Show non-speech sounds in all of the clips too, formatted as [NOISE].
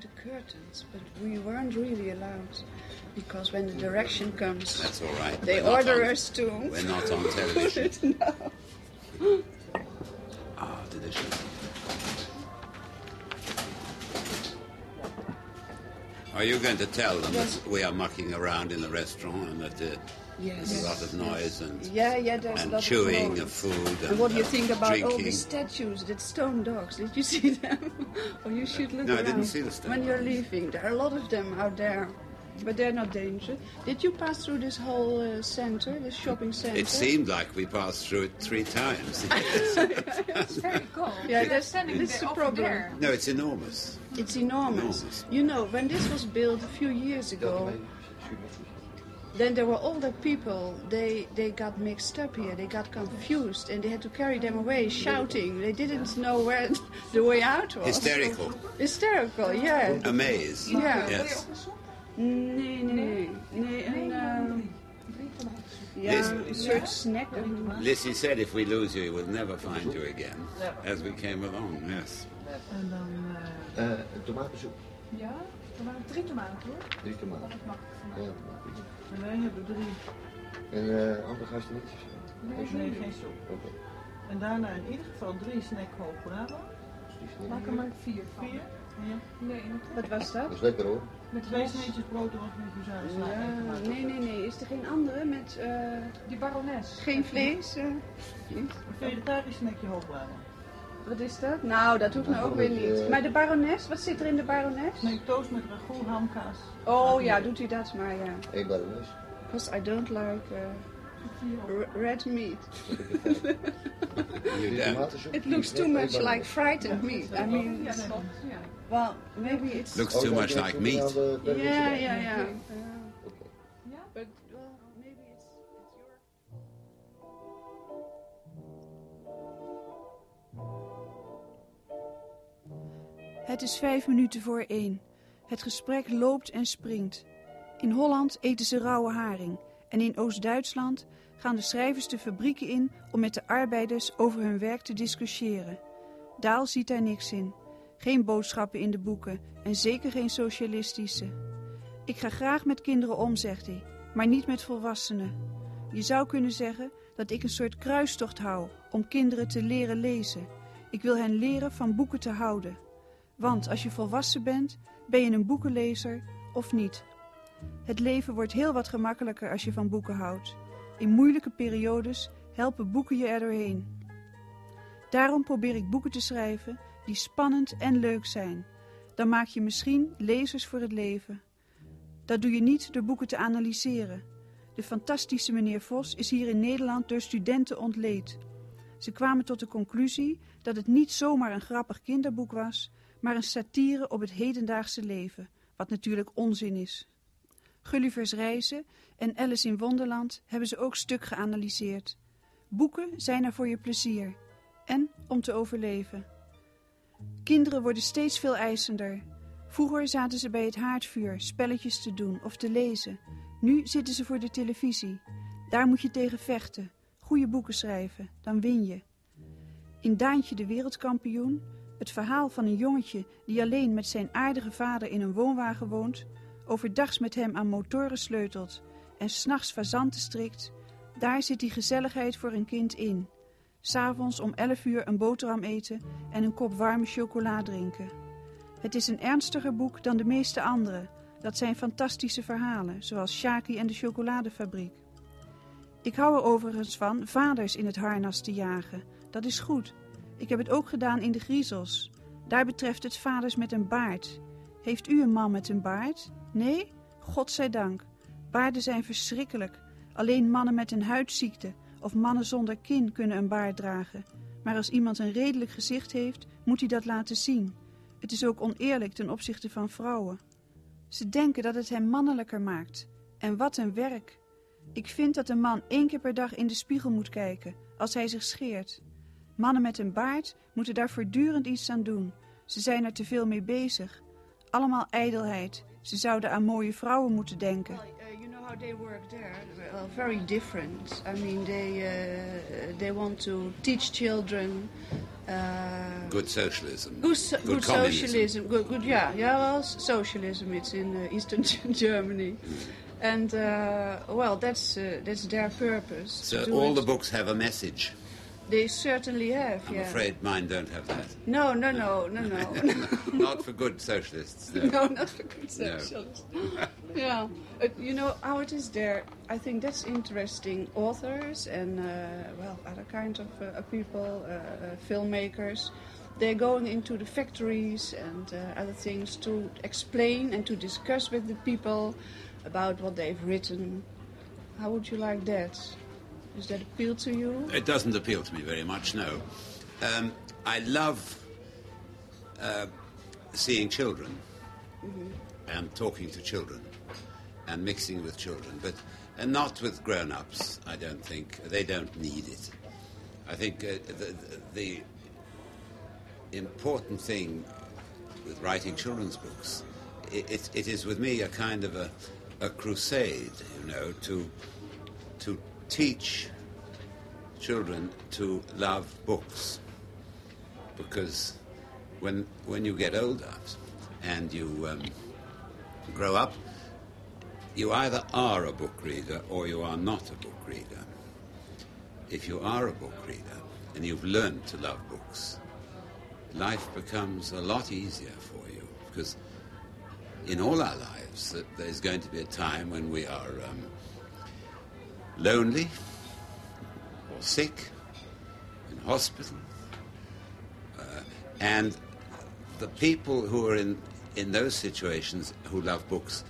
the curtains, but we weren't really allowed because when the direction comes, That's all right. they We're order on- us to. We're not on [LAUGHS] television. [LAUGHS] no. Ah, delicious. Are you going to tell them Yes. that we are mucking around in the restaurant and that uh, there's Yes. a lot of noise and, Yeah, yeah, there's a and lot chewing of, of, food and, And what do you think about all drinking? the statues, the stone dogs? Did you [LAUGHS] see them? or you should look No, I around. didn't see the stone When you're leaving, there are a lot of them out there. But they're not dangerous. Did you pass through this whole uh, center, this shopping center? It seemed like we passed through it three times. [LAUGHS] It's very cold. Yeah, You're that's- standing this there, the problem. there. no, it's enormous. It's enormous. Enormous. You know, when this was built a few years ago, then there were older people. They they got mixed up here. They got confused, and they had to carry them away, shouting. They didn't know where [LAUGHS] the way out was. Hysterical. Hysterical, yeah. A maze. Ja. Yes. Nee, nee, nee. Nee, een, ja, This- een snack. Lizzie said if we lose you, we'll never find you again. As we came along, yes. En dan... eh, Eh, een tomatensoep. Ja, er waren drie tomaten hoor. Drie tomaten. Dat mag ik Ja, tomaten. En wij hebben drie. En eh andere gasten niet? zo? Nee, geen soep. Oké. En daarna in ieder geval drie snack hoog bravo. Maak er maar vier van. Vier. Ja. Nee, Wat was dat? Dat is lekker hoor. Met Twee sneetjes brood of met sla. Ja, nee, nee, nee. Is er geen andere met eh, Die barones. geen vlees? eh? Een vegetarisch snackje hoog bravo. Wat is dat? Nou, dat hoeft nou ook weer niet. Maar de barones, wat zit er in de barones? Nee, toast met ragout, hamkaas. Oh ja, doet u dat maar, ja. Eén barones. Because I don't like uh, r- red meat. It looks too much like frightened meat. I mean, well, maybe it's... Looks Oh, too dan much like meat. burgers Ja, ja, ja. Het is vijf minuten voor één. Het gesprek loopt en springt. In Holland eten ze rauwe haring. En in Oost-Duitsland gaan de schrijvers de fabrieken in om met de arbeiders over hun werk te discussiëren. Daal ziet daar niks in. Geen boodschappen in de boeken en zeker geen socialistische. Ik ga graag met kinderen om, zegt hij, maar niet met volwassenen. Je zou kunnen zeggen dat ik een soort kruistocht hou om kinderen te leren lezen. Ik wil hen leren van boeken te houden. Want als je volwassen bent, ben je een boekenlezer of niet. Het leven wordt heel wat gemakkelijker als je van boeken houdt. In moeilijke periodes helpen boeken je er doorheen. Daarom probeer ik boeken te schrijven die spannend en leuk zijn. Dan maak je misschien lezers voor het leven. Dat doe je niet door boeken te analyseren. De fantastische meneer Vos is hier in Nederland door studenten ontleed. Ze kwamen tot de conclusie dat het niet zomaar een grappig kinderboek was, maar een satire op het hedendaagse leven, wat natuurlijk onzin is. Gulliver's Reizen en Alice in Wonderland hebben ze ook stuk geanalyseerd. Boeken zijn er voor je plezier en om te overleven. Kinderen worden steeds veel eisender. Vroeger zaten ze bij het haardvuur spelletjes te doen of te lezen. Nu zitten ze voor de televisie. Daar moet je tegen vechten. Goede boeken schrijven, dan win je. In Daantje de wereldkampioen, het verhaal van een jongetje die alleen met zijn aardige vader in een woonwagen woont, overdags met hem aan motoren sleutelt en s'nachts fazanten strikt, daar zit die gezelligheid voor een kind in. S'avonds om 11 uur een boterham eten en een kop warme chocola drinken. Het is een ernstiger boek dan de meeste andere. Dat zijn fantastische verhalen, zoals Shaki en de chocoladefabriek. Ik hou er overigens van vaders in het harnas te jagen. Dat is goed. Ik heb het ook gedaan in de griezels. Daar betreft het vaders met een baard. Heeft u een man met een baard? Nee? Godzijdank. Baarden zijn verschrikkelijk. Alleen mannen met een huidziekte of mannen zonder kin kunnen een baard dragen. Maar als iemand een redelijk gezicht heeft, moet hij dat laten zien. Het is ook oneerlijk ten opzichte van vrouwen. Ze denken dat het hem mannelijker maakt. En wat een werk. Ik vind dat een man één keer per dag in de spiegel moet kijken als hij zich scheert. Mannen met een baard moeten daar voortdurend iets aan doen. Ze zijn er te veel mee bezig. Allemaal ijdelheid. Ze zouden aan mooie vrouwen moeten denken. Well, uh, you know how they work there? Well, very different. I mean, they uh, they want to teach children Uh, Good socialism. Good, so- good, communism. socialism. Good, good. Yeah, yeah. Well, socialism. It's in uh, Eastern [LAUGHS] Germany, and uh, well, that's uh, that's their purpose. So all it. the books have a message. They certainly have. I'm yeah. afraid mine don't have that. No, no, no, no, no. no. [LAUGHS] Not for good socialists. No. [LAUGHS] no, not for good No. socialists. [LAUGHS] yeah, uh, you know how it is there. I think that's interesting. Authors and uh, well, other kinds of uh, people, uh, uh, filmmakers, they're going into the factories and uh, other things to explain and to discuss with the people about what they've written. How would you like that? Does that appeal to you? It doesn't appeal to me very much, no. Um, I love uh, seeing children and talking to children and mixing with children, but and not with grown-ups. I don't think they don't need it. I think uh, the, the important thing with writing children's books, it, it, it is with me a kind of a, a crusade, you know, to to teach children to love books because when when you get older and you um, grow up, you either are a book reader or you are not a book reader. If you are a book reader and you've learned to love books, life becomes a lot easier for you because in all our lives there's going to be a time when we are um, lonely or sick in hospital uh, and the people who are in, in those situations who love books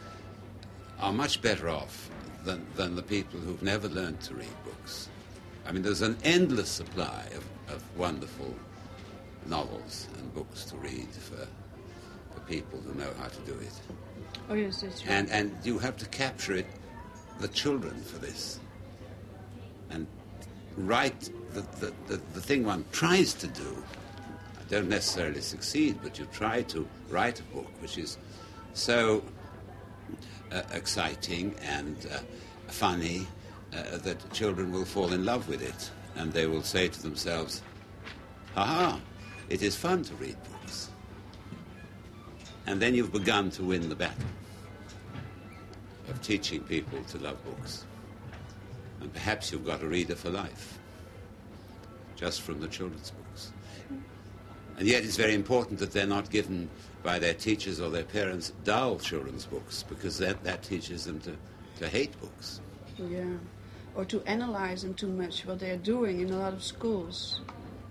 are much better off than, than the people who've never learned to read books. I mean, there's an endless supply of, of wonderful novels and books to read for, for people who know how to do it. Oh yes, that's right. And, and you have to capture it, the children for this. And write the, the, the, the thing one tries to do. I don't necessarily succeed, but you try to write a book which is so uh, exciting and uh, funny uh, that children will fall in love with it. And they will say to themselves, ha it is fun to read books. And then you've begun to win the battle of teaching people to love books. And perhaps you've got a reader for life, just from the children's books. And yet it's very important that they're not given by their teachers or their parents dull children's books, because that, that teaches them to, to hate books. Yeah, or to analyze them too much, what they're doing in a lot of schools.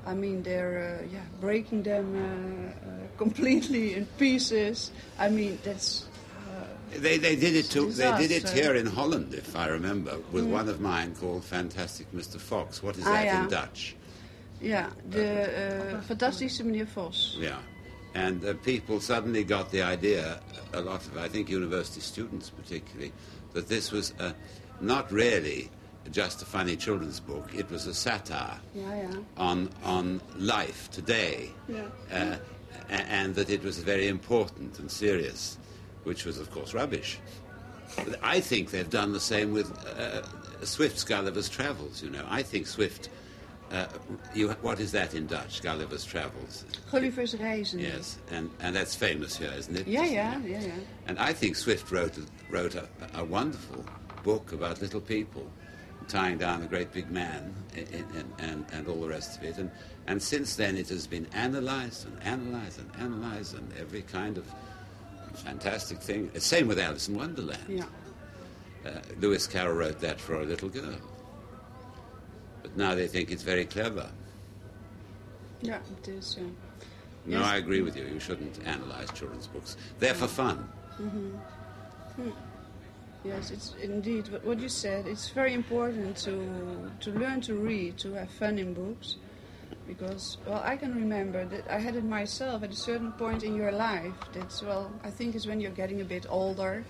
I mean, they're uh, yeah breaking them uh, uh, completely in pieces. I mean, that's They, they did it too. They did it here in Holland, if I remember, with one of mine called Fantastic Mr. Fox. What is Ah, that yeah. in Dutch? Yeah, the uh, fantastische meneer Vos. Yeah. And uh, people suddenly got the idea, a lot of, I think, university students particularly, that this was uh, not really just a funny children's book. It was a satire Ja, ja. on, on life today. Yeah. Uh, and that it was very important and serious, which was, of course, rubbish. I think they've done the same with uh, Swift's Gulliver's Travels, you know. I think Swift. Uh, you, what is that in Dutch? Gulliver's Travels. Gulliver's Reizen. Yes, and, and that's famous here, isn't it? Yeah, yeah, yeah, ja. And I think Swift wrote, a, wrote a, a wonderful book about little people tying down a great big man and, and, and all the rest of it. And, and since then it has been analyzed and analyzed and analyzed and every kind of fantastic thing. Same with Alice in Wonderland. Ja. Uh, Lewis Carroll wrote that for a little girl. But now they think it's very clever. Yeah, het is. uh, No, Yes. I agree with you. You shouldn't analyze children's books. They're for fun. Mm-hmm. Yes, it's indeed But what you said. It's very important to to learn to read, to have fun in books, because well, I can remember that I had it myself at a certain point in your life. That's well, I think it's when you're getting a bit older.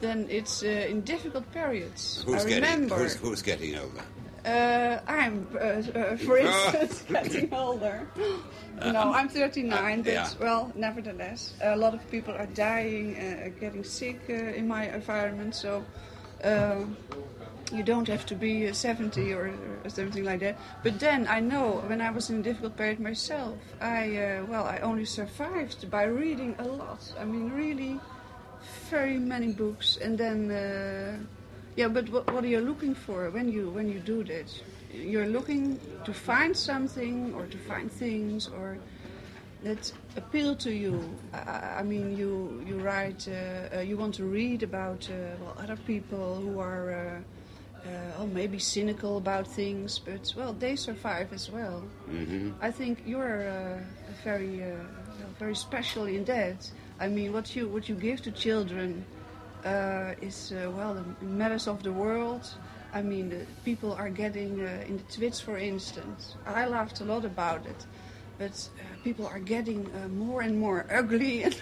Then it's uh, in difficult periods. Who's I getting remember. who's, who's getting older? Uh, I'm, uh, uh, [LAUGHS] for instance, [LAUGHS] getting older. no, I'm 39, uh, but yeah. well, nevertheless, a lot of people are dying, uh, getting sick uh, in my environment. So, uh, You don't have to be uh, 70 or, or something like that. But then I know when I was in a difficult period myself, I uh, well I only survived by reading a lot. I mean really very many books and then uh, yeah. But what, what are you looking for when you when you do that? You're looking to find something or to find things or that appeal to you. I, I mean, you you write, uh, uh, you want to read about uh, well other people who are, uh, uh, oh, maybe cynical about things, but well, they survive as well. hmm I think you're uh, very uh, very special in that. I mean, what you what you give to children uh, is uh, well the matters of the world. I mean, the people are getting uh, in the tweets, for instance. I laughed a lot about it, but uh, people are getting uh, more and more ugly and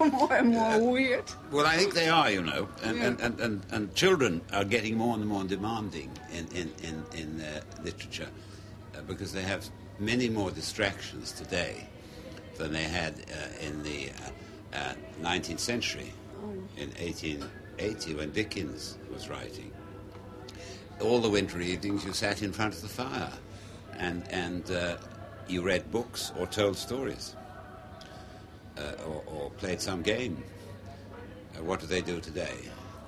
[LAUGHS] more and more weird. Well, I think they are, you know, and, Yeah. and, and, and, and children are getting more and more demanding in, in, in, in uh, literature uh, because they have many more distractions today than they had uh, in the uh, uh, 19th century, in 1880 when Dickens was writing. All the winter evenings you sat in front of the fire and, and uh, you read books or told stories uh, or, or played some game. Uh, what do they do today?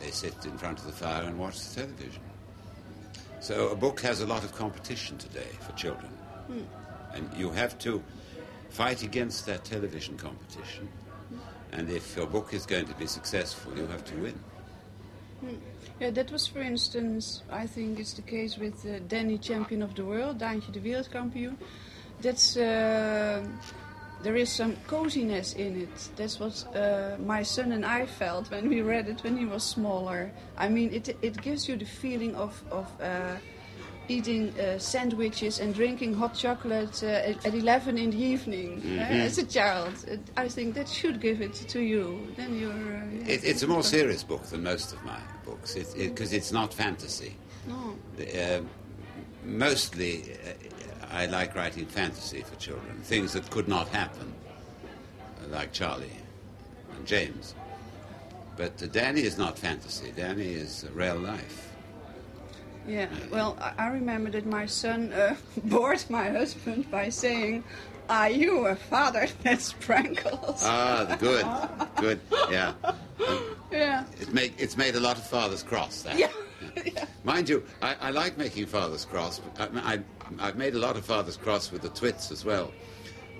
They sit in front of the fire and watch the television. So a book has a lot of competition today for children. And you have to fight against that television competition. And if your book is going to be successful, you have to win. Yeah, that was, for instance, I think it's the case with uh, Danny, champion of the world, Daantje de wereldkampioen. That's uh, there is some coziness in it. That's what uh, my son and I felt when we read it when he was smaller. I mean, it it gives you the feeling of of. Uh, Eating uh, sandwiches and drinking hot chocolate uh, at, at 11 in the evening uh, as a child. It, I think that should give it to you. Then you're. Uh, yeah, It, it's a more serious book than most of my books because it, 'cause it's not fantasy. No. Uh, mostly, uh, I like writing fantasy for children, things that could not happen, uh, like Charlie and James. But uh, Danny is not fantasy. Danny is uh, real life. Yeah, well, I- remember that my son uh, [LAUGHS] bored my husband by saying, Are you a father that sprankles? Ah, the good, good, yeah. [LAUGHS] yeah. It make, it's made a lot of fathers cross. That. Yeah. Mind you, I, I like making fathers cross. I, I, I've made a lot of fathers cross with the twits as well,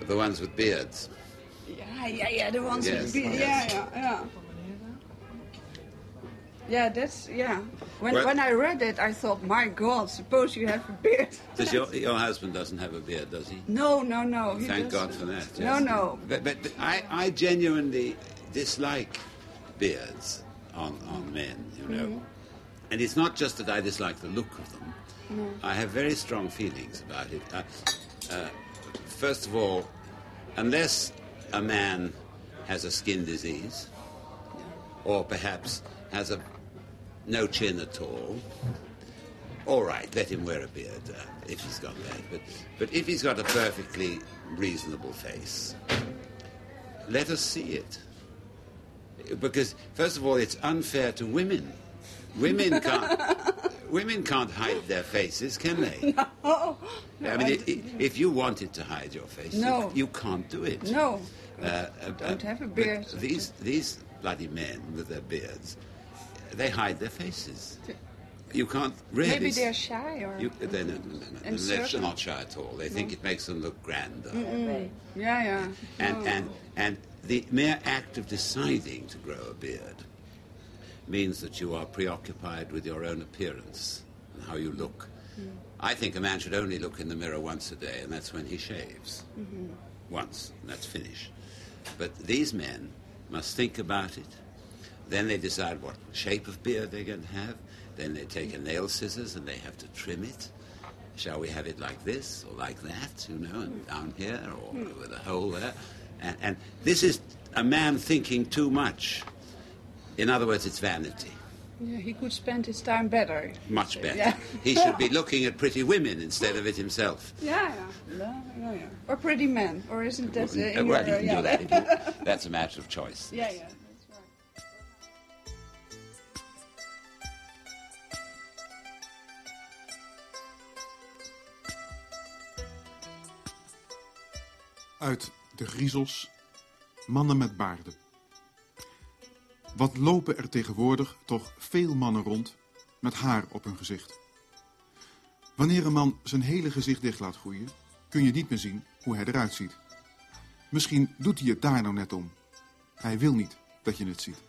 the ones with beards. Yeah, yeah, yeah, the ones Yes, with beards. yes. Yeah, yeah, yeah. Yeah, that's, yeah. When, Well- when I read it, I thought, my God, suppose you have a beard. Does your, your husband doesn't have a beard, does he? No, no, no. Thank God for that. No, no. But, but, but I, I genuinely dislike beards on, on men, you know. Mm-hmm. And it's not just that I dislike the look of them. I have very strong feelings about it. Uh, uh, first of all, unless a man has a skin disease, or perhaps has a no chin at all, all right, let him wear a beard uh, if he's got that. But, but if he's got a perfectly reasonable face, let us see it. Because, first of all, it's unfair to women. Women can't, women can't hide their faces, can they? [LAUGHS] Oh, I mean, i i if you wanted to hide your face, you- No. you, can't do it. no. Uh, uh, Don't have a beard. These, these bloody men with their beards, they hide their faces. You can't really. Maybe they're shy or. You, they're, no, no, no, no, they're not shy at all. They think it makes them look grander. Yeah, yeah. And, No. and, and the mere act of deciding to grow a beard means that you are preoccupied with your own appearance and how you look. Mm-hmm. I think a man should only look in the mirror once a day, and that's when he shaves. Mm-hmm. Once, and that's finished. But these men must think about it. Then they decide what shape of beard they're going to have. Then they take a nail scissors and they have to trim it. Shall we have it like this or like that, you know, and mm. down here or mm. with a hole there? And, and this is a man thinking too much. In other words, it's vanity. Yeah, he could spend his time better. Much say. better. Yeah. he should be looking at pretty women instead of it himself. [LAUGHS] Yeah, yeah. No, yeah. Or pretty men, or isn't that... Uh, well, you can do that. [LAUGHS] That's a matter of choice. Yeah, yeah. Uit de griezels, mannen met baarden. Wat lopen er tegenwoordig toch veel mannen rond met haar op hun gezicht. Wanneer een man zijn hele gezicht dicht laat groeien, kun je niet meer zien hoe hij eruit ziet. Misschien doet hij het daar nou net om. Hij wil niet dat je het ziet.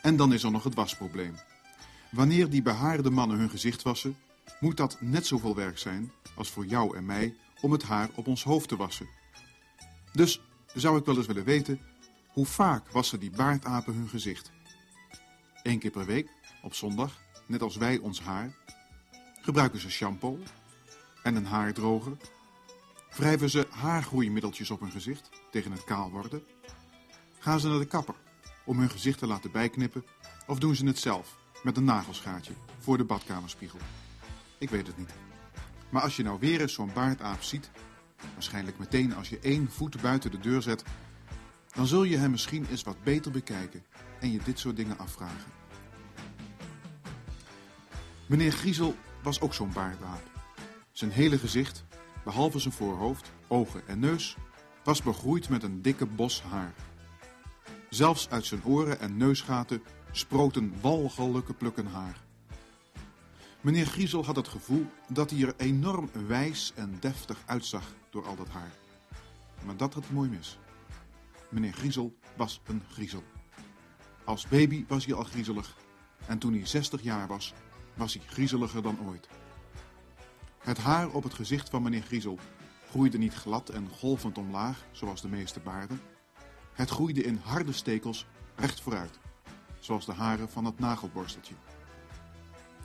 En dan is er nog het wasprobleem. Wanneer die behaarde mannen hun gezicht wassen, moet dat net zoveel werk zijn als voor jou en mij om het haar op ons hoofd te wassen. Dus zou ik wel eens willen weten, hoe vaak wassen die baardapen hun gezicht? Eén keer per week, op zondag, net als wij ons haar. Gebruiken ze shampoo en een haardroger? Wrijven ze haargroeimiddeltjes op hun gezicht tegen het kaal worden? Gaan ze naar de kapper om hun gezicht te laten bijknippen? Of doen ze het zelf met een nagelschaartje voor de badkamerspiegel? Ik weet het niet. Maar als je nou weer eens zo'n baardaap ziet, waarschijnlijk meteen als je één voet buiten de deur zet, dan zul je hem misschien eens wat beter bekijken en je dit soort dingen afvragen. Meneer Griezel was ook zo'n baardaap. Zijn hele gezicht, behalve zijn voorhoofd, ogen en neus, was begroeid met een dikke bos haar. Zelfs uit zijn oren en neusgaten sproten walgelijke plukken haar. Meneer Griezel had het gevoel dat hij er enorm wijs en deftig uitzag door al dat haar. Maar dat had mooi mis. Meneer Griezel was een griezel. Als baby was hij al griezelig. En toen hij 60 jaar was, was hij griezeliger dan ooit. Het haar op het gezicht van meneer Griezel groeide niet glad en golvend omlaag, zoals de meeste baarden. Het groeide in harde stekels recht vooruit, zoals de haren van het nagelborsteltje.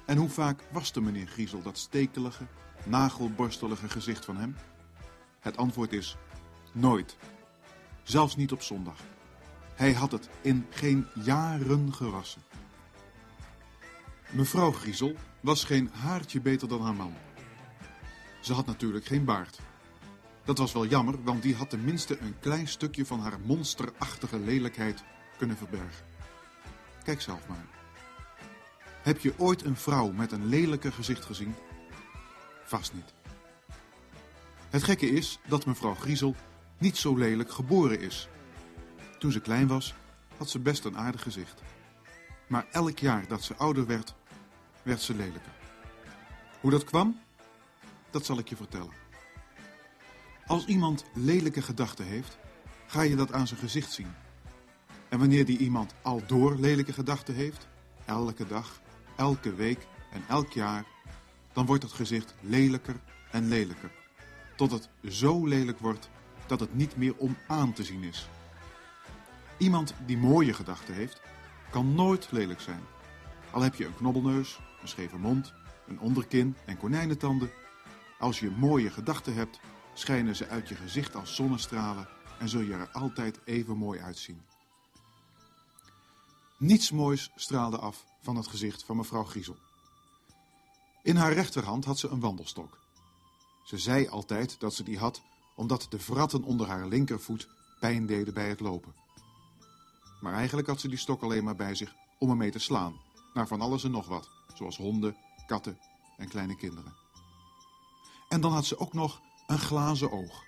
En hoe vaak waste meneer Griezel dat stekelige, nagelborstelige gezicht van hem? Het antwoord is nooit. Zelfs niet op zondag. Hij had het in geen jaren gewassen. Mevrouw Griezel was geen haartje beter dan haar man. Ze had natuurlijk geen baard. Dat was wel jammer, want die had tenminste een klein stukje van haar monsterachtige lelijkheid kunnen verbergen. Kijk zelf maar. Heb je ooit een vrouw met een lelijker gezicht gezien? Vast niet. Het gekke is dat mevrouw Griezel niet zo lelijk geboren is. Toen ze klein was, had ze best een aardig gezicht. Maar elk jaar dat ze ouder werd, werd ze lelijker. Hoe dat kwam? Dat zal ik je vertellen. Als iemand lelijke gedachten heeft, ga je dat aan zijn gezicht zien. En wanneer die iemand al door lelijke gedachten heeft, elke dag, elke week en elk jaar, dan wordt dat gezicht lelijker en lelijker. Tot het zo lelijk wordt dat het niet meer om aan te zien is. Iemand die mooie gedachten heeft, kan nooit lelijk zijn. Al heb je een knobbelneus, een scheve mond, een onderkin en konijnentanden. Als je mooie gedachten hebt, schijnen ze uit je gezicht als zonnestralen en zul je er altijd even mooi uitzien. Niets moois straalde af van het gezicht van mevrouw Griezel. In haar rechterhand had ze een wandelstok. Ze zei altijd dat ze die had omdat de vratten onder haar linkervoet pijn deden bij het lopen. Maar eigenlijk had ze die stok alleen maar bij zich om ermee te slaan, naar van alles en nog wat, zoals honden, katten en kleine kinderen. En dan had ze ook nog een glazen oog.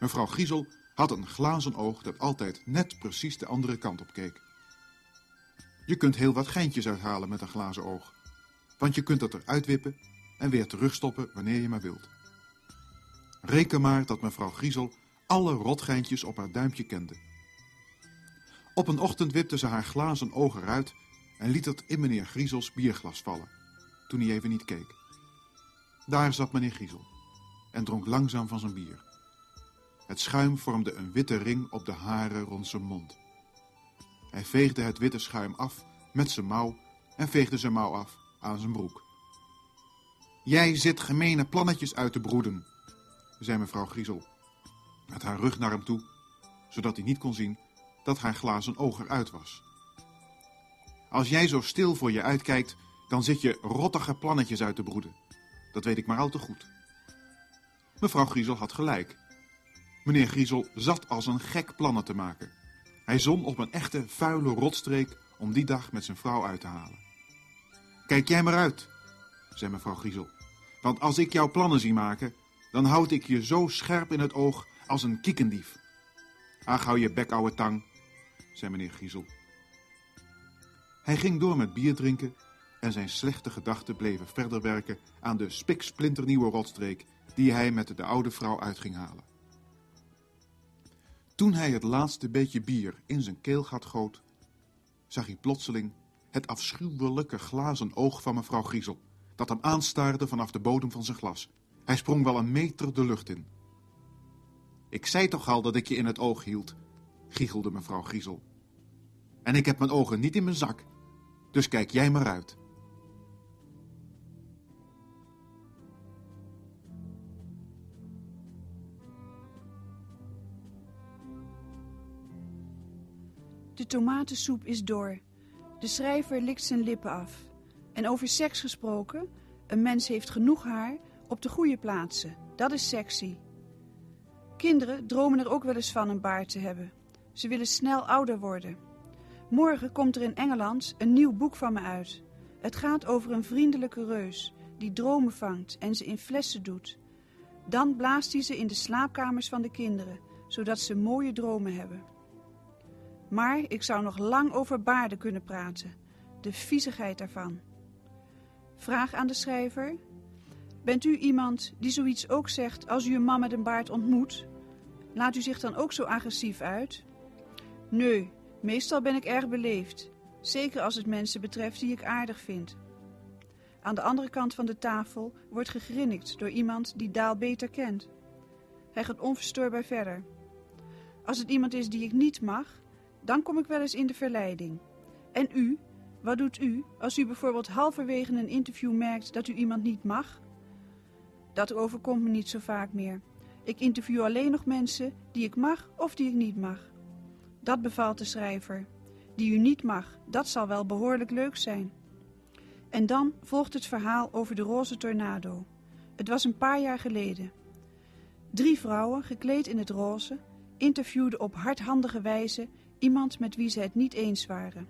Mevrouw Giesel had een glazen oog dat altijd net precies de andere kant op keek. Je kunt heel wat geintjes uithalen met een glazen oog, want je kunt het eruit wippen en weer terugstoppen wanneer je maar wilt. Reken maar dat mevrouw Griezel alle rotgeintjes op haar duimpje kende. Op een ochtend wipte ze haar glazen ogen eruit en liet het in meneer Griezels bierglas vallen, toen hij even niet keek. Daar zat meneer Griezel en dronk langzaam van zijn bier. Het schuim vormde een witte ring op de haren rond zijn mond. Hij veegde het witte schuim af met zijn mouw en veegde zijn mouw af aan zijn broek. Jij zit gemene plannetjes uit te broeden, zei mevrouw Griezel, met haar rug naar hem toe, zodat hij niet kon zien dat haar glazen oog eruit was. Als jij zo stil voor je uitkijkt, dan zit je rottige plannetjes uit te broeden. Dat weet ik maar al te goed. Mevrouw Griezel had gelijk. Meneer Griezel zat als een gek plannen te maken. Hij zon op een echte vuile rotstreek om die dag met zijn vrouw uit te halen. Kijk jij maar uit, zei mevrouw Griezel. Want als ik jouw plannen zie maken, dan houd ik je zo scherp in het oog als een kiekendief. Ach, hou je bek, ouwe tang, zei meneer Griezel. Hij ging door met bier drinken en zijn slechte gedachten bleven verder werken aan de spiksplinternieuwe rotstreek die hij met de oude vrouw uit ging halen. Toen hij het laatste beetje bier in zijn keelgat goot, zag hij plotseling het afschuwelijke glazen oog van mevrouw Griezel, dat hem aanstaarde vanaf de bodem van zijn glas. Hij sprong wel een meter de lucht in. Ik zei toch al dat ik je in het oog hield, giechelde mevrouw Griezel. En ik heb mijn ogen niet in mijn zak, dus kijk jij maar uit. De tomatensoep is door. De schrijver likt zijn lippen af. En over seks gesproken, een mens heeft genoeg haar op de goede plaatsen. Dat is sexy. Kinderen dromen er ook wel eens van een baard te hebben. Ze willen snel ouder worden. Morgen komt er in Engeland een nieuw boek van me uit. Het gaat over een vriendelijke reus die dromen vangt en ze in flessen doet. Dan blaast hij ze in de slaapkamers van de kinderen, zodat ze mooie dromen hebben. Maar ik zou nog lang over baarden kunnen praten, de viezigheid daarvan. Vraag aan de schrijver: Bent u iemand die zoiets ook zegt als u een man met een baard ontmoet? Laat u zich dan ook zo agressief uit? Nee, meestal ben ik erg beleefd, zeker als het mensen betreft die ik aardig vind. Aan de andere kant van de tafel wordt gegrinnikt door iemand die Daal beter kent. Hij gaat onverstoorbaar verder. Als het iemand is die ik niet mag, dan kom ik wel eens in de verleiding. En u, wat doet u als u bijvoorbeeld halverwege een interview merkt dat u iemand niet mag? Dat overkomt me niet zo vaak meer. Ik interview alleen nog mensen die ik mag of die ik niet mag. Dat bevalt de schrijver. Die u niet mag, dat zal wel behoorlijk leuk zijn. En dan volgt het verhaal over de roze tornado. Het was een paar jaar geleden. Drie vrouwen, gekleed in het roze, interviewden op hardhandige wijze iemand met wie ze het niet eens waren.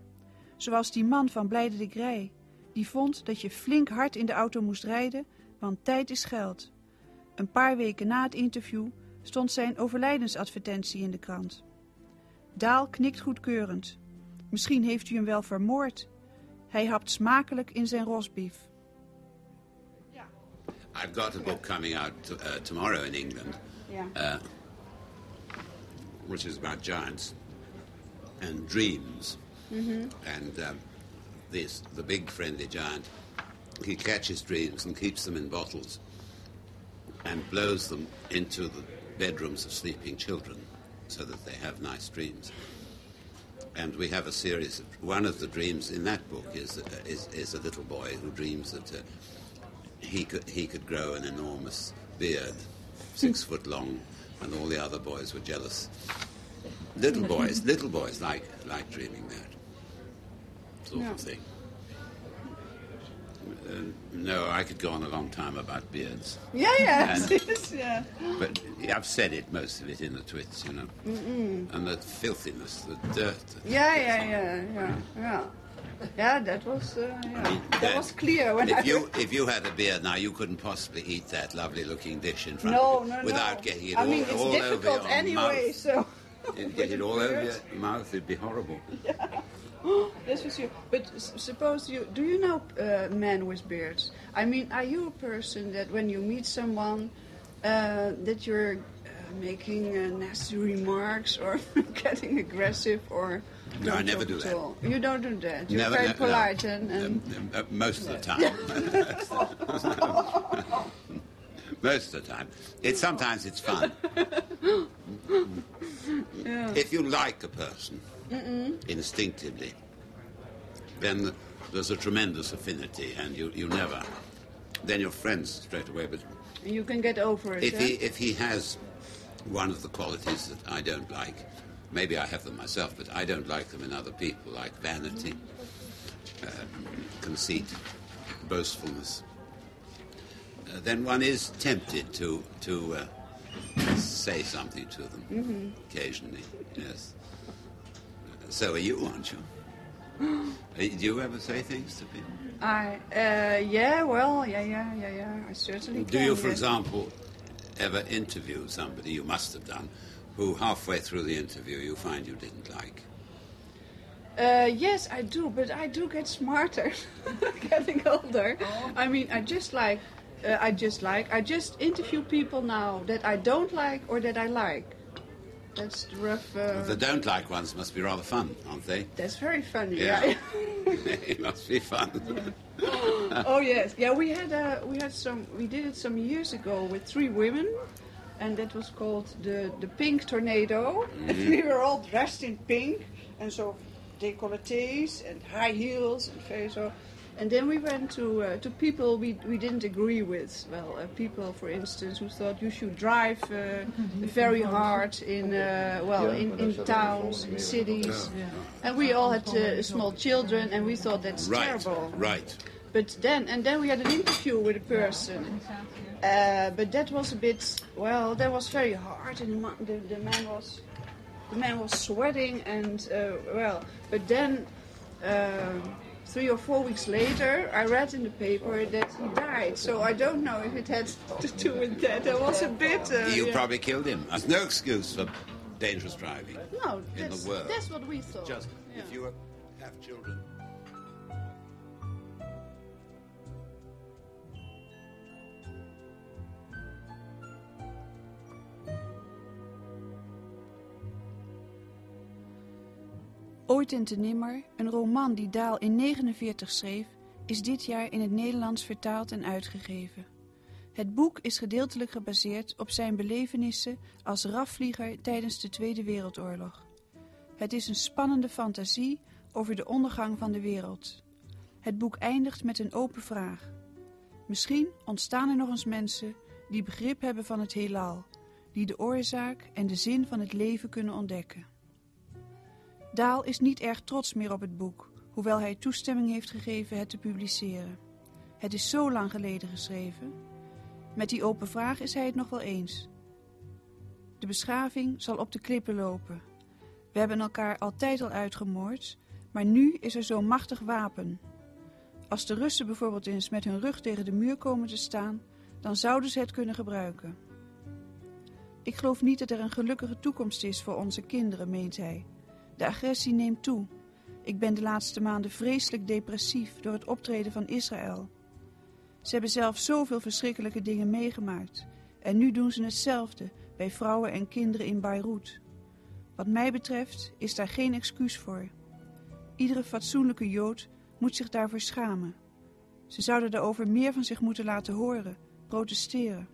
Zoals die man van Blijde de Grij, die vond dat je flink hard in de auto moest rijden, want tijd is geld. Een paar weken na het interview stond zijn overlijdensadvertentie in de krant. Daal knikt goedkeurend. Misschien heeft u hem wel vermoord. Hij hapt smakelijk in zijn rosbief. I've got a book coming out uh, tomorrow in England, Ja. uh, which is about giants and dreams. And um, this, the big friendly giant, he catches dreams and keeps them in bottles and blows them into the bedrooms of sleeping children so that they have nice dreams. And we have a series of one of the dreams in that book is uh, is, is a little boy who dreams that uh, he could he could grow an enormous beard, six [LAUGHS] foot long, and all the other boys were jealous. Little boys, little boys like like dreaming that sort Yeah. of thing. Uh, no, I could go on a long time about beards, Yeah, ja, And- [LAUGHS] precies, ja. but I've said it most of it in the twits, you know, Mm. and the filthiness, the dirt. Ja, yeah, yeah, yeah, ja. Ja, that was, uh, yeah. that that- was clear when I... If you if you had a beard now, you couldn't possibly eat that lovely looking dish in front no, of you no, without no. getting it I all, mean, it's all over difficult your anyway, mouth. so... You'd get it [LAUGHS] all over your mouth. It'd be horrible. That's for sure. But suppose you do you know uh, men with beards? I mean, are you a person that when you meet someone uh, that you're uh, making uh, nasty remarks or [LAUGHS] getting aggressive or No, I never do that. You don't do that. You're Never, very no, no. polite and, and Um, [LAUGHS] [LAUGHS] most of the time. most of the time. It sometimes it's fun. If you like a person instinctively, then there's a tremendous affinity, and you, you never. Then you're friends straight away. But you can get over it. if he if he has one of the qualities that I don't like, maybe I have them myself, but I don't like them in other people, like vanity, um, conceit, boastfulness. Uh, then one is tempted to to uh, say something to them occasionally. Yes. So are you, aren't you? [GASPS] Do you ever say things to people? I uh, yeah, well, yeah, yeah, yeah, yeah. I certainly Do can. you, for yes. example, ever interview somebody, you must have done, who halfway through the interview you find you didn't like? Uh, yes, I do, but I do get smarter [LAUGHS] getting older. I mean, I just like, uh, I just like, I just interview people now that I don't like or that I like. That's the rough. Uh, The don't like ones must be rather fun, aren't they? that's very funny. Yeah. Yeah. [LAUGHS] [LAUGHS] it must be fun. oh yes, yeah. We had uh, we had some. We did it some years ago with three women, and that was called the the Pink Tornado. And [LAUGHS] we were all dressed in pink, and so décolletés and high heels and so. And then we went to uh, to people we, we didn't agree with. Well, uh, people, for instance, who thought you should drive uh, very hard in uh, well Yeah, in, in towns, what in I cities, and we all had uh, small children, and we thought that's right, terrible. right. But then, and then we had an interview with a person. Uh, but that was a bit, well, that was very hard, and the, the, the man was, the man was sweating, and uh, well, but then, um three or four weeks later, I read in the paper that he died. So I don't know if it had [LAUGHS] to do with that. That was a bit. Uh, You yeah. probably killed him. There's no excuse for dangerous driving. no, in the that's, world. that's what we thought. Just Yeah. if you have children. Ooit en te nimmer, een roman die Daal in 49 schreef, is dit jaar in het Nederlands vertaald en uitgegeven. Het boek is gedeeltelijk gebaseerd op zijn belevenissen als rafvlieger tijdens de Tweede Wereldoorlog. Het is een spannende fantasie over de ondergang van de wereld. Het boek eindigt met een open vraag. Misschien ontstaan er nog eens mensen die begrip hebben van het heelal, die de oorzaak en de zin van het leven kunnen ontdekken. Daal is niet erg trots meer op het boek, hoewel hij toestemming heeft gegeven het te publiceren. Het is zo lang geleden geschreven. Met die open vraag is hij het nog wel eens. De beschaving zal op de klippen lopen. We hebben elkaar altijd al uitgemoord, maar nu is er zo'n machtig wapen. Als de Russen bijvoorbeeld eens met hun rug tegen de muur komen te staan, dan zouden ze het kunnen gebruiken. Ik geloof niet dat er een gelukkige toekomst is voor onze kinderen, meent hij. De agressie neemt toe. Ik ben de laatste maanden vreselijk depressief door het optreden van Israël. Ze hebben zelf zoveel verschrikkelijke dingen meegemaakt. En nu doen ze hetzelfde bij vrouwen en kinderen in Beirut. Wat mij betreft is daar geen excuus voor. Iedere fatsoenlijke Jood moet zich daarvoor schamen. Ze zouden daarover meer van zich moeten laten horen, protesteren.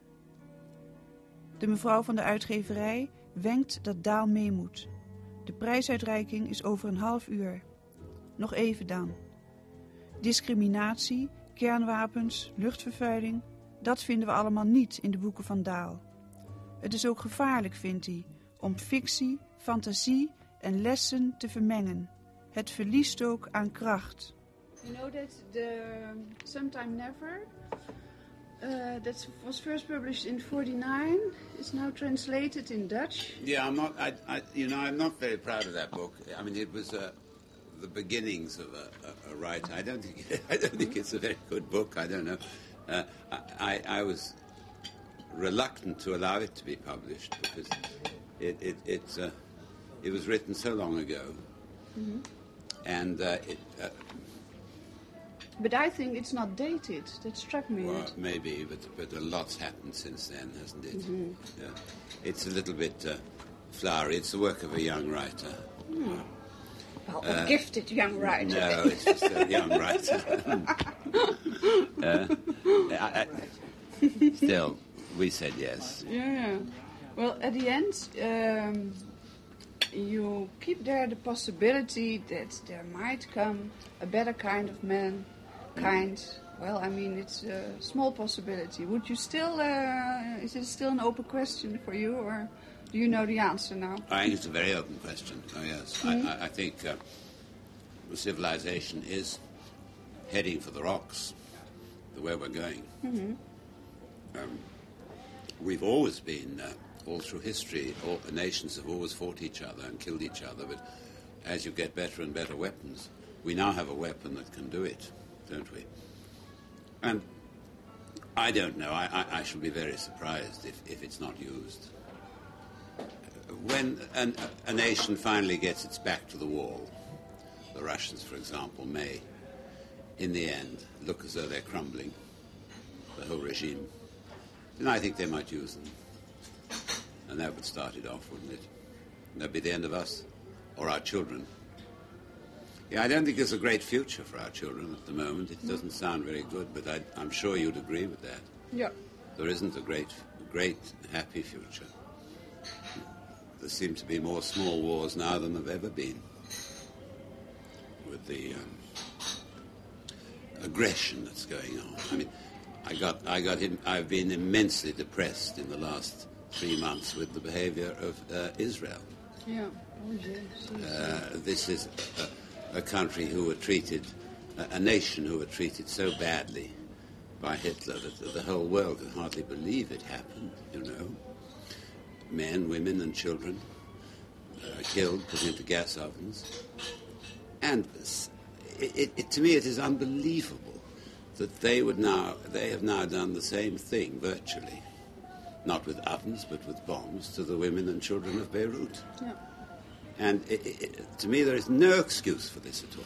De mevrouw van de uitgeverij wenkt dat Daal mee moet. De prijsuitreiking is over een half uur. Nog even dan. Discriminatie, kernwapens, luchtvervuiling, dat vinden we allemaal niet in de boeken van Daal. Het is ook gevaarlijk, vindt hij, om fictie, fantasie en lessen te vermengen. Het verliest ook aan kracht. You know that the Sometime Never, uh, that was first published in 49, It's now translated in Dutch. Yeah, I'm not. I, I, you know, I'm not very proud of that book. I mean, it was uh, the beginnings of a, a, a writer. I don't think. [LAUGHS] I don't think it's a very good book. I don't know. Uh, I, I, was reluctant to allow it to be published because it it it, uh, it was written so long ago, and uh, it. Uh, But I think it's not dated. That struck me. Well, maybe, but but a lot's happened since then, hasn't it? Yeah. It's a little bit uh, flowery. It's the work of a young writer. well, a gifted young writer. No, it's just a young writer. [LAUGHS] Uh, I, I, still, we said yes. Yeah. Well, at the end, um, you keep there the possibility that there might come a better kind of man. Kind. Well, I mean, it's a small possibility. Would you still? Uh, is it still an open question for you, or do you know the answer now? I think it's a very open question. Oh yes, I, I, I think uh, civilization is heading for the rocks, the way we're going. Um, we've always been, uh, all through history, all the nations have always fought each other and killed each other. But as you get better and better weapons, we now have a weapon that can do it, don't we? And I don't know. I, I, I shall be very surprised if, if it's not used. When an, a nation finally gets its back to the wall, the Russians, for example, may, in the end, look as though they're crumbling, the whole regime, then I think they might use them. And that would start it off, wouldn't it? And That'd be the end of us, or our children. Yeah, I don't think there's a great future for our children at the moment. It doesn't sound very good, but I, I'm sure you'd agree with that. Ja. There isn't a great, great, happy future. There seem to be more small wars now than there have ever been. With the um, aggression that's going on. I mean, I got, I got, him, I've been immensely depressed in the last three months with the behavior of uh, Israel. Ja. Oh. Uh, this is a, a country who were treated, a, nation who were treated so badly by Hitler that the, whole world could hardly believe it happened, you know. Men, women, and children uh, killed, put into gas ovens. And it, it, it, to me, it is unbelievable that they would now, they have now done the same thing virtually, not with ovens, but with bombs, to the women and children of Beirut. Ja. And i i to me, there is no excuse for this at all.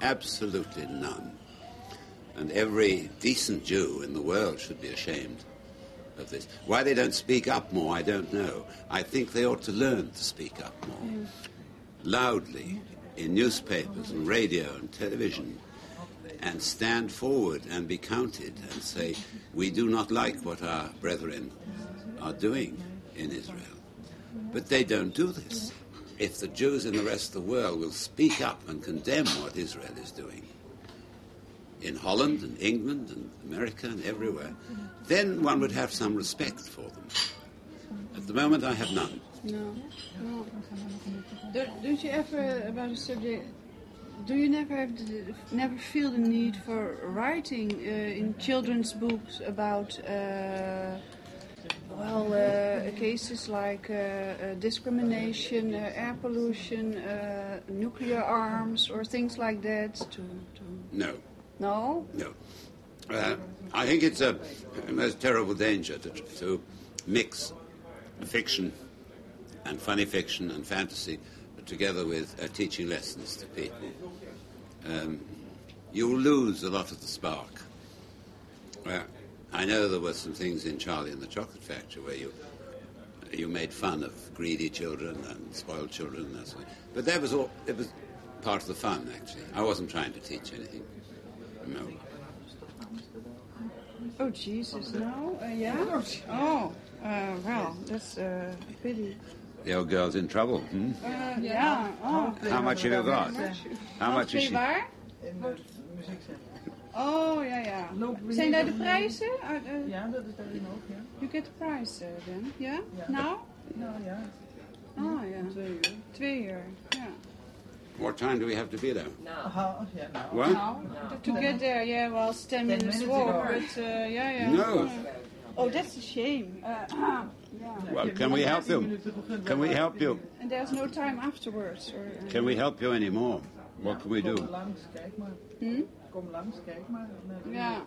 Absolutely none. And every decent Jew in the world should be ashamed of this. Why they don't speak up more, I don't know. I think they ought to learn to speak up more. Mm. Loudly in newspapers and radio and television and stand forward and be counted and say, we do not like what our brethren are doing in Israel. But they don't do this. If the Jews in the rest of the world will speak up and condemn what Israel is doing, in Holland and England and America and everywhere, then one would have some respect for them. At the moment, I have none. No. no. Do, don't you ever about a subject? Do you never have the, never feel the need for writing uh, in children's books about uh, well uh, cases like uh, uh, discrimination, uh, air pollution, uh, nuclear arms, or things like that? To, to No, no. no. Uh, I think it's a, a most terrible danger to, to mix fiction and funny fiction and fantasy together with uh, teaching lessons to people. Um, you'll lose a lot of the spark. Uh, I know there were some things in Charlie and the Chocolate Factory where you you made fun of greedy children and spoiled children and that sort of But that was all. It was part of the fun, actually. I wasn't trying to teach anything. No. Oh Jesus, no. Uh, yeah. Oh, uh, well, that's uh, a pity. The old girl's in trouble. Hmm? Uh, yeah. Oh. How much have you got? How much is Twee she? Oh, ja, ja. Loop weer Zijn daar de even- prijzen? Uh, Ja, dat is daarin ook, ja. You get the prize uh, then, yeah? Ja. Now? Nou ja, Oh, ja. twee uur. Twee uur, ja. What time do we have to be there? Aha, ja, nou. What? Now, to get there, yeah, well, it's 10 minutes minutes walk, ago. but uh, yeah, yeah. No. Oh, that's a shame. Uh, [CLEARS THROAT] yeah. Well, can we help you? Can we help you? And there's no time afterwards. Or, uh, Can we help you anymore? What can we do? langs, kijk maar. Hm? Kom langs, kijk maar. Ja.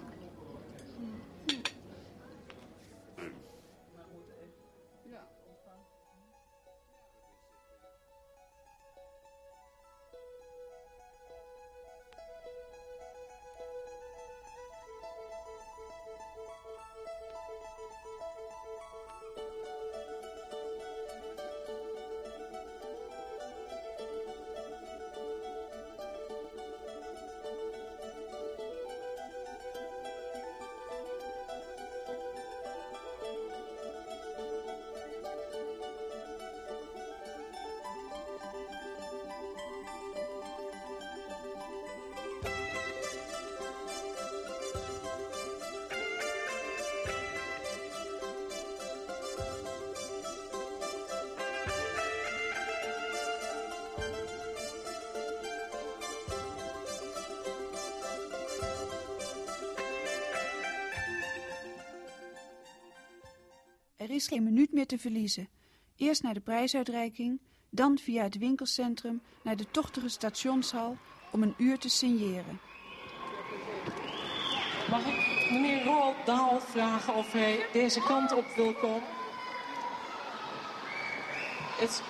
Is geen minuut meer te verliezen. Eerst naar de prijsuitreiking, dan via het winkelcentrum naar de tochtige stationshal om een uur te signeren. Mag ik? meneer Roald Daal vragen of hij deze kant op wil komen. It's...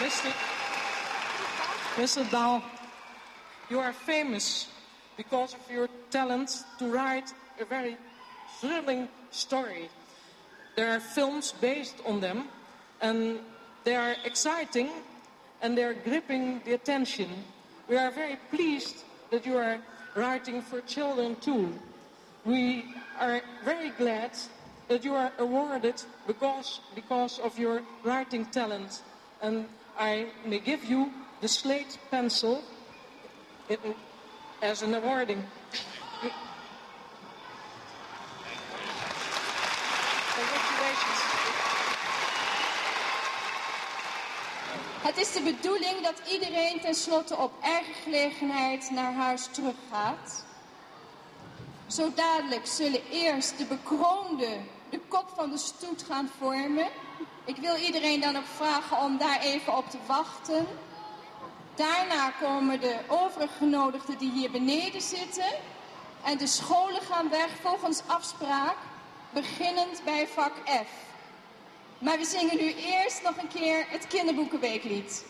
Mr. Mr. Daal, you are famous because of your talent to write a very thrilling story. There are films based on them, and they are exciting and they are gripping the attention. We are very pleased that you are writing for children too. We are very glad that you are awarded because, because of your writing talent. And I may give you the slate pencil in, as an awarding. Congratulations. Het is de bedoeling dat iedereen tenslotte op eigen gelegenheid naar huis teruggaat. Zo dadelijk zullen eerst de bekroonde de kop van de stoet gaan vormen. Ik wil iedereen dan ook vragen om daar even op te wachten. Daarna komen de overige genodigden die hier beneden zitten. En de scholen gaan weg volgens afspraak, beginnend bij vak F. Maar we zingen nu eerst nog een keer het kinderboekenweeklied.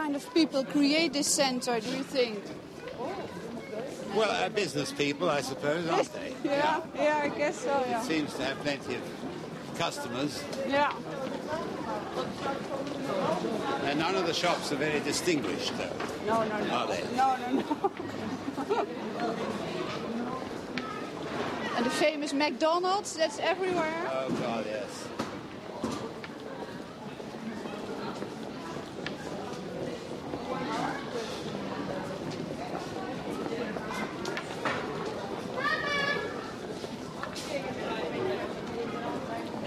Kind of people create this center, do you think? Well, uh, business people, I suppose, aren't they? [LAUGHS] Yeah, yeah, I guess so, yeah. Seems to have plenty of customers, Yeah. and none of the shops are very distinguished, though. No, no, no. Are they? No, no, no. [LAUGHS] and the famous McDonald's, that's everywhere. Oh, God, yes.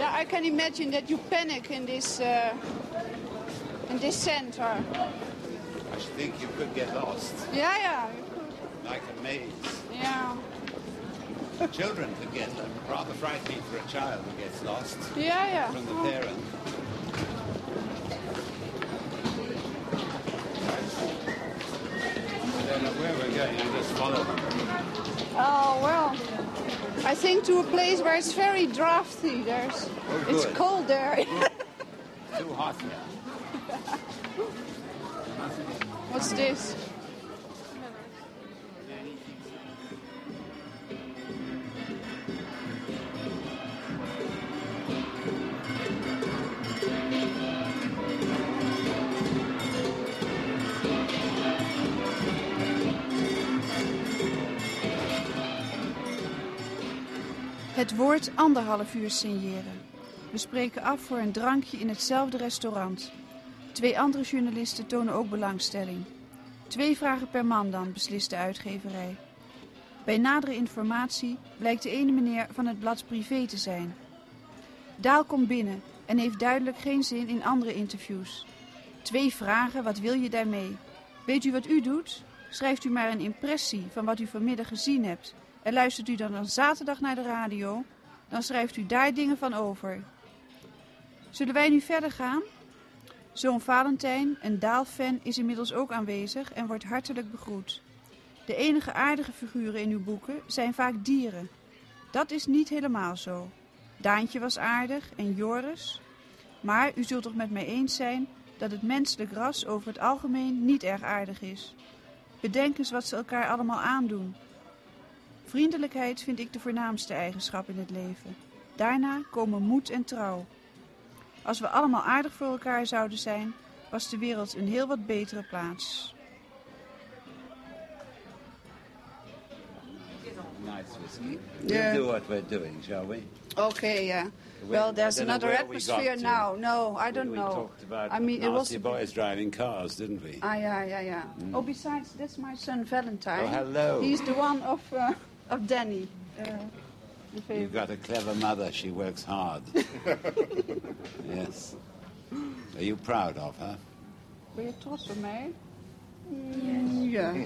Yeah, I can imagine that you panic in this uh, in this center. I should think you could get lost, Yeah, yeah, like a maze. yeah, Children could get rather frightening for a child who gets lost yeah, yeah. from the Oh. parent. I don't know where we're going, I just follow them. Oh well, I think to a place where it's very drafty. There's, Oh, it's cold there. [LAUGHS] Too hot here. What's this? Het woord anderhalf uur signeren. We spreken af voor een drankje in hetzelfde restaurant. Twee andere journalisten tonen ook belangstelling. Twee vragen per man dan, beslist de uitgeverij. Bij nadere informatie blijkt de ene meneer van het blad privé te zijn. Daal komt binnen en heeft duidelijk geen zin in andere interviews. Twee vragen, wat wil je daarmee? Weet u wat u doet? Schrijft u maar een impressie van wat u vanmiddag gezien hebt. En luistert u dan, dan zaterdag naar de radio, dan schrijft u daar dingen van over. Zullen wij nu verder gaan? Zoon Valentijn, een Daal-fan, is inmiddels ook aanwezig en wordt hartelijk begroet. De enige aardige figuren in uw boeken zijn vaak dieren. Dat is niet helemaal zo. Daantje was aardig en Joris. Maar u zult toch met mij eens zijn dat het menselijk ras over het algemeen niet erg aardig is. Bedenk eens wat ze elkaar allemaal aandoen. Vriendelijkheid vind ik de voornaamste eigenschap in het leven. Daarna komen moed en trouw. Als we allemaal aardig voor elkaar zouden zijn, was de wereld een heel wat betere plaats. Nice whiskey. Yeah. We'll do what we're doing, shall we? Okay, yeah. Well, there's another atmosphere now. No, I don't we know. talked about I mean, it was. boys driving cars, didn't we? Ah, yeah, yeah, yeah. Oh, besides, that's my son Valentine. Oh, hello. He's the one of uh, of Danny. Uh, the You've got a clever mother. She works hard. [LAUGHS] yes. Are you proud of her? Ben you taught op mij? Mm, ja. [LAUGHS]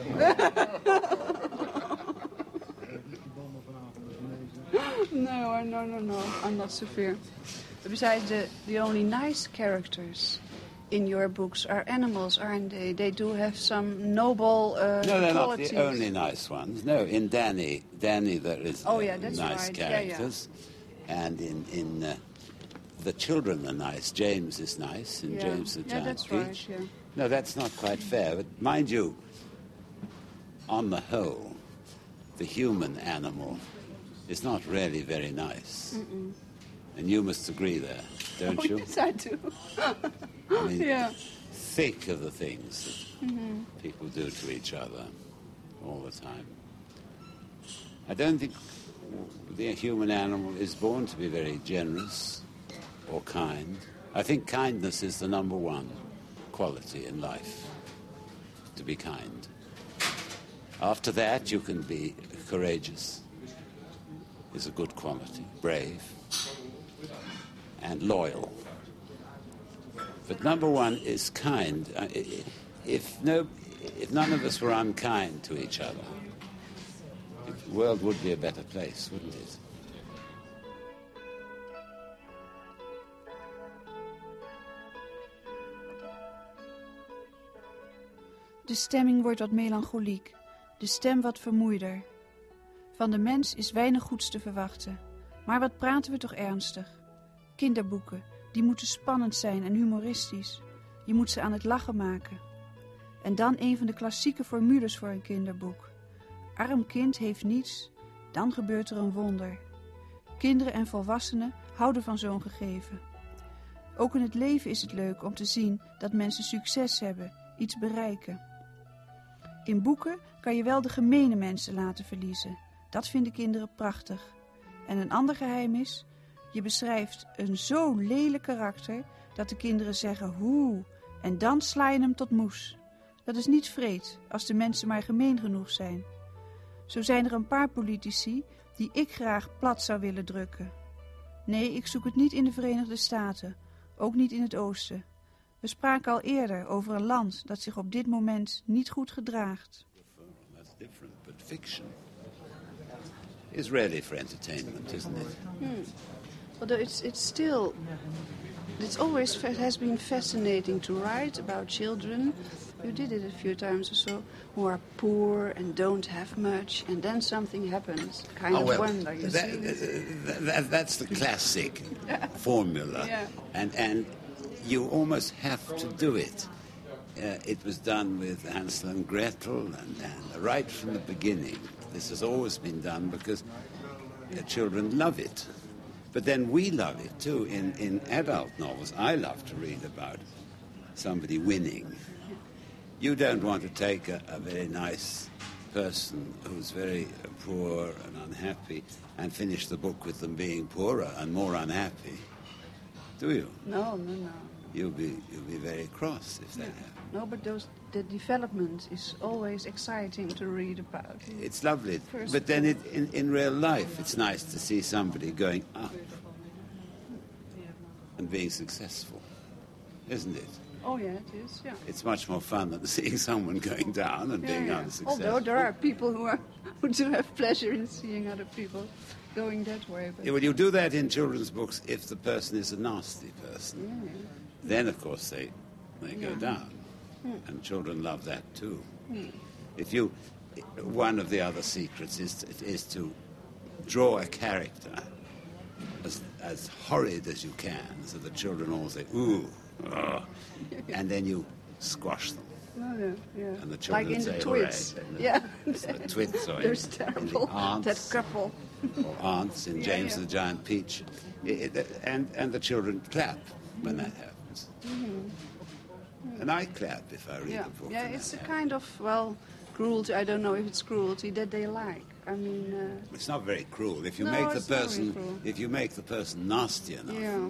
[LAUGHS] no, no, no, no. I'm not severe. Besides, the, the only nice characters in your books are animals, aren't they? They do have some noble uh, No, they're not the only nice ones. No, in Danny, Danny there is Oh, yeah, nice right. Yeah, yeah. characters, and in in uh, the children are nice. James is nice, Yeah. James the Yeah, giant that's peach. right, yeah. No, that's not quite fair. But mind you, on the whole, the human animal is not really very nice, Mm-mm. and you must agree there, don't [LAUGHS] oh, you? yes, I do. [LAUGHS] I mean, yeah. think of the things that Mhm. people do to each other all the time. I don't think the human animal is born to be very generous or kind. I think kindness is the number one quality in life, to be kind. After that, you can be courageous, is a good quality, brave, and loyal. But number one is kind. If, no, if none of us were unkind to each other, the world would be a better place, wouldn't it? De stemming wordt wat melancholiek, de stem wat vermoeider. Van de mens is weinig goeds te verwachten. Maar wat praten we toch ernstig? Kinderboeken, die moeten spannend zijn en humoristisch. Je moet ze aan het lachen maken. En dan een van de klassieke formules voor een kinderboek. Arm kind heeft niets, dan gebeurt er een wonder. Kinderen en volwassenen houden van zo'n gegeven. Ook in het leven is het leuk om te zien dat mensen succes hebben, iets bereiken. In boeken kan je wel de gemene mensen laten verliezen. Dat vinden kinderen prachtig. En een ander geheim is, je beschrijft een zo lelijk karakter dat de kinderen zeggen hoe en dan sla je hem tot moes. Dat is niet vreed als de mensen maar gemeen genoeg zijn. Zo zijn er een paar politici die ik graag plat zou willen drukken. Nee, ik zoek het niet in de Verenigde Staten, ook niet in het Oosten. We spraken al eerder over een land dat zich op dit moment niet goed gedraagt. That's different, but fiction is really for entertainment, isn't it? Hmm. Although it's it's still it's always fa- has been fascinating to write about children. You did it a few times or so who are poor and don't have much, and then something happens. Kind Oh, of well, wonder. You that- see? that- that- that's the classic [LAUGHS] formula. Yeah. And, and you almost have to do it. Uh, it was done with Hansel and Gretel, and, and right from the beginning, this has always been done because uh, children love it. But then we love it too. In, in adult novels, I love to read about somebody winning. You don't want to take a, a very nice person who's very poor and unhappy and finish the book with them being poorer and more unhappy, do you? No, no, no. You'll be, you'll be very cross if that happens. No, but those the development is always exciting to read about. It's lovely. First But then it, in, in real life, it's nice to see somebody going up and being successful, isn't it? Oh yeah, it is. Yeah. It's much more fun than [LAUGHS] seeing someone going down and Yeah, being yeah. unsuccessful. Although there are people who are [LAUGHS] who do have pleasure in seeing other people going that way. But Yeah, well, you do that in children's books if the person is a nasty person. Yeah. Then, of course, they they go Yeah. Down. And children love that too. Hmm. If you, one of the other secrets is is to draw a character as, as horrid as you can, so the children all say ooh, ugh," [LAUGHS] and then you squash them. Oh, yeah, yeah. And the like children in say the twits. The- Yeah. the [LAUGHS] twits or in- There's in the terrible. aunts. That couple. or aunts in [LAUGHS] Yeah, James yeah. the Giant Peach, I- I- and and the children clap when that happens. And I clap if I read Mm-hmm. Yeah, a book. yeah. It's a kind of well, cruelty. I don't know if it's cruelty that they like. I mean, uh, It's not very cruel. If you No, make the it's not very person, if you make the person nasty enough. yeah.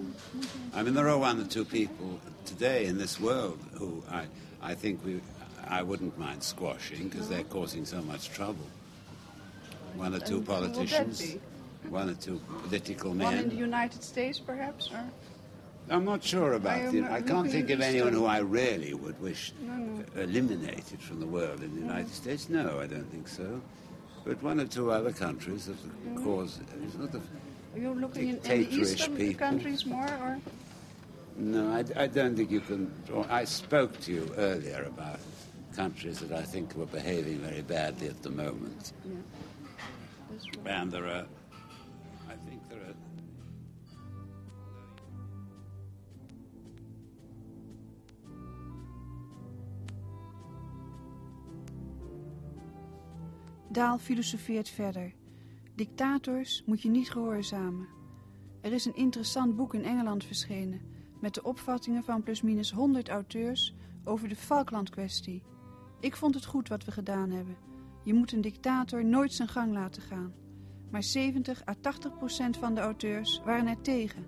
I mean, there are one or two people today in this world who I, I think we, I wouldn't mind squashing because they're causing so much trouble. One or two And who would that politicians, one or two political men. One in the. United States, perhaps, or I'm not sure about I it. I can't think of anyone who I really would wish No, no. eliminated from the world in the United States. No, I don't think so. But one or two other countries have Mm-hmm. caused sort of are you looking in, the Dictatorish eastern people. countries more, or No, I, I don't think you can. I spoke to you earlier about countries that I think were behaving very badly at the moment, right. and there are. Daal filosofeert verder. Dictators moet je niet gehoorzamen. Er is een interessant boek in Engeland verschenen met de opvattingen van plusminus 100 auteurs over de Falkland-kwestie. Ik vond het goed wat we gedaan hebben. Je moet een dictator nooit zijn gang laten gaan. Maar 70 à 80 procent van de auteurs waren er tegen.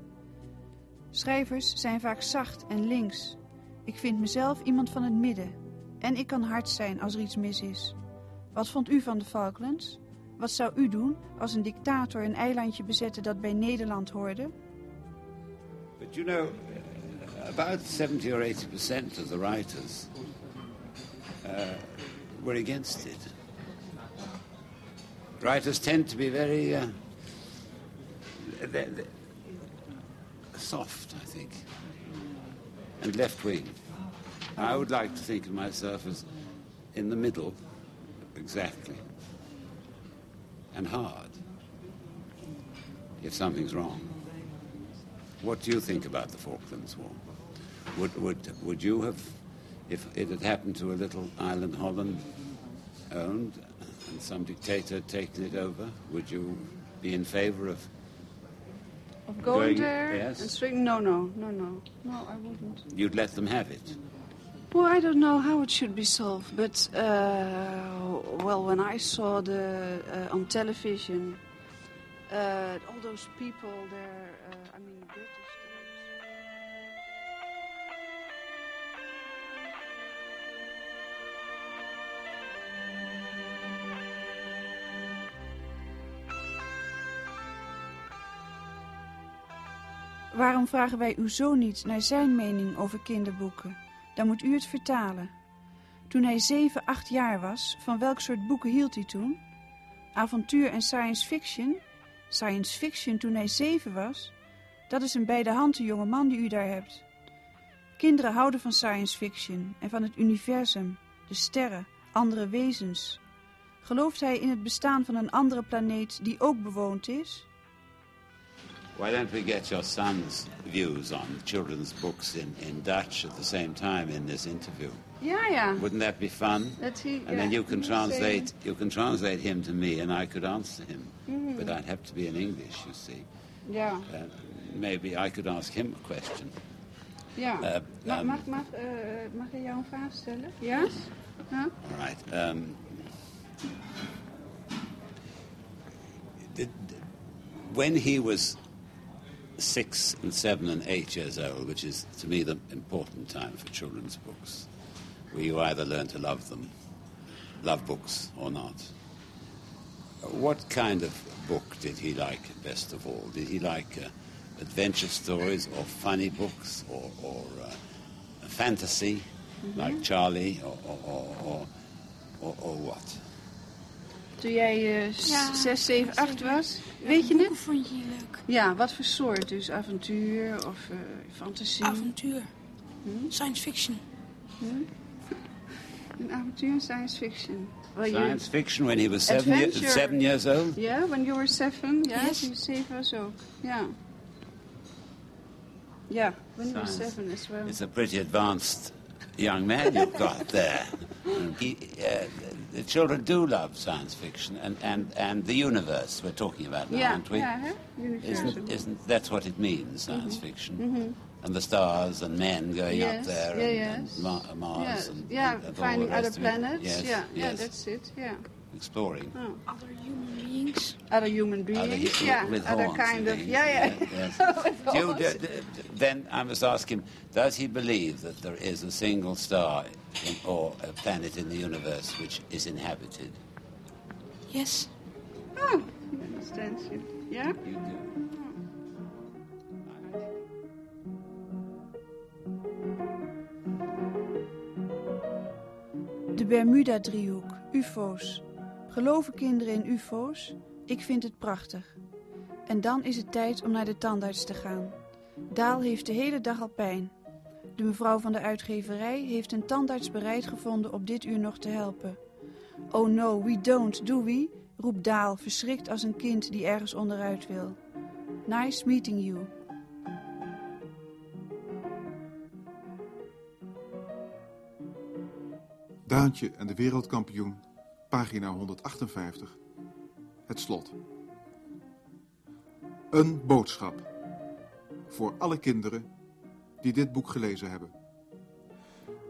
Schrijvers zijn vaak zacht en links. Ik vind mezelf iemand van het midden. En ik kan hard zijn als er iets mis is. Wat vond u van de Falklands? Wat zou u doen als een dictator een eilandje bezette dat bij Nederland hoorde? But you know, about 70 or 80 percent of the writers uh, were against it. Writers tend to be very uh, soft, I think, and left wing. I would like to think of myself as in the middle, exactly, and hard if something's wrong. What do you think about the Falklands War? Would, would, would you have, if it had happened to a little island Holland owned and some dictator had taken it over, would you be in favor of? Of going, Going- there yes. and swing? No, no, no, no. No, I wouldn't. You'd let them have it. Well, I don't know how it should be solved, but uh, well, when I saw the uh, on television, uh, all those people there, uh, I mean. Waarom vragen wij uw zoon niet naar zijn mening over kinderboeken? Dan moet u het vertalen. Toen hij 7, 8 jaar was, van welk soort boeken hield hij toen? Avontuur en science fiction? Science fiction toen hij 7 was? Dat is een bij de hand jonge man die u daar hebt. Kinderen houden van science fiction en van het universum, de sterren, andere wezens. Gelooft hij in het bestaan van een andere planeet die ook bewoond is? Why don't we get your son's views on children's books in, in Dutch at the same time in this interview? Yeah, yeah. Wouldn't that be fun? Dat hij, And then you can translate. You can translate him to me, and I could answer him. Mm-hmm. But I'd have to be in English, you see. Yeah. Uh, maybe I could ask him a question. ja. Uh, Ma- um, mag, mag, eh, mag ik jou een vraag stellen? Ja? Ja? All right. Um, when he was six and seven and eight years old, which is to me the important time for children's books, where you either learn to love them, love books, or not. What kind of book did he like best of all? Did he like uh, adventure stories or funny books or, or uh, fantasy, like Charlie, or, or, or, or, or, or what? Toen jij s- Ja, 6, 7, 8 zeker. was? Weet je het? vond je leuk? Ja, wat voor soort? Dus avontuur of eh, fantasie? Avontuur. Science fiction. Een avontuur science fiction. Well, you- Science fiction when he was seven, year, seven years old. Yeah, when you were seven. Yeah, Yes. you zeven was ook. Yeah. Yeah, when you were Science. seven as well. It's a pretty advanced young man you've got there. [LAUGHS] He, uh, the children do love science fiction and, and, and the universe we're talking about now, yeah, aren't we? yeah, huh? Isn't, isn't that's what it means, science fiction? Mm-hmm. And the stars and men going Yes, up there yeah, and, yes. and Ma- Mars Yes, and, yeah, and, and all the finding other planets. Yes, yeah, yeah, that's it. Yeah. Exploring. Oh. Other human beings. Other human beings. Other yeah, with other horns kind of. things, Yeah, yeah. [LAUGHS] yes. With Do you- horns. d- d- then I must ask him: Does he believe that there is a single star in, or a planet in the universe which is inhabited? Yes. Oh, he understands you. Yeah? You do. De Bermuda-driehoek, UFO's. Geloven kinderen in UFO's? Ik vind het prachtig. En dan is het tijd om naar de tandarts te gaan. Daal heeft de hele dag al pijn. De mevrouw van de uitgeverij heeft een tandarts bereid gevonden op dit uur nog te helpen. Oh no, we don't, do we? roept Daal, verschrikt als een kind die ergens onderuit wil. Nice meeting you. Daantje en de wereldkampioen, pagina 158. Het slot. Een boodschap. Voor alle kinderen die dit boek gelezen hebben.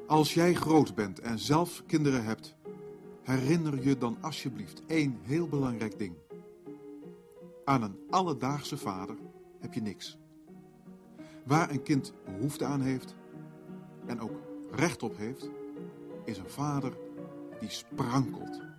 Als jij groot bent en zelf kinderen hebt, herinner je dan alsjeblieft één heel belangrijk ding. Aan een alledaagse vader heb je niks. Waar een kind behoefte aan heeft en ook recht op heeft, is een vader die sprankelt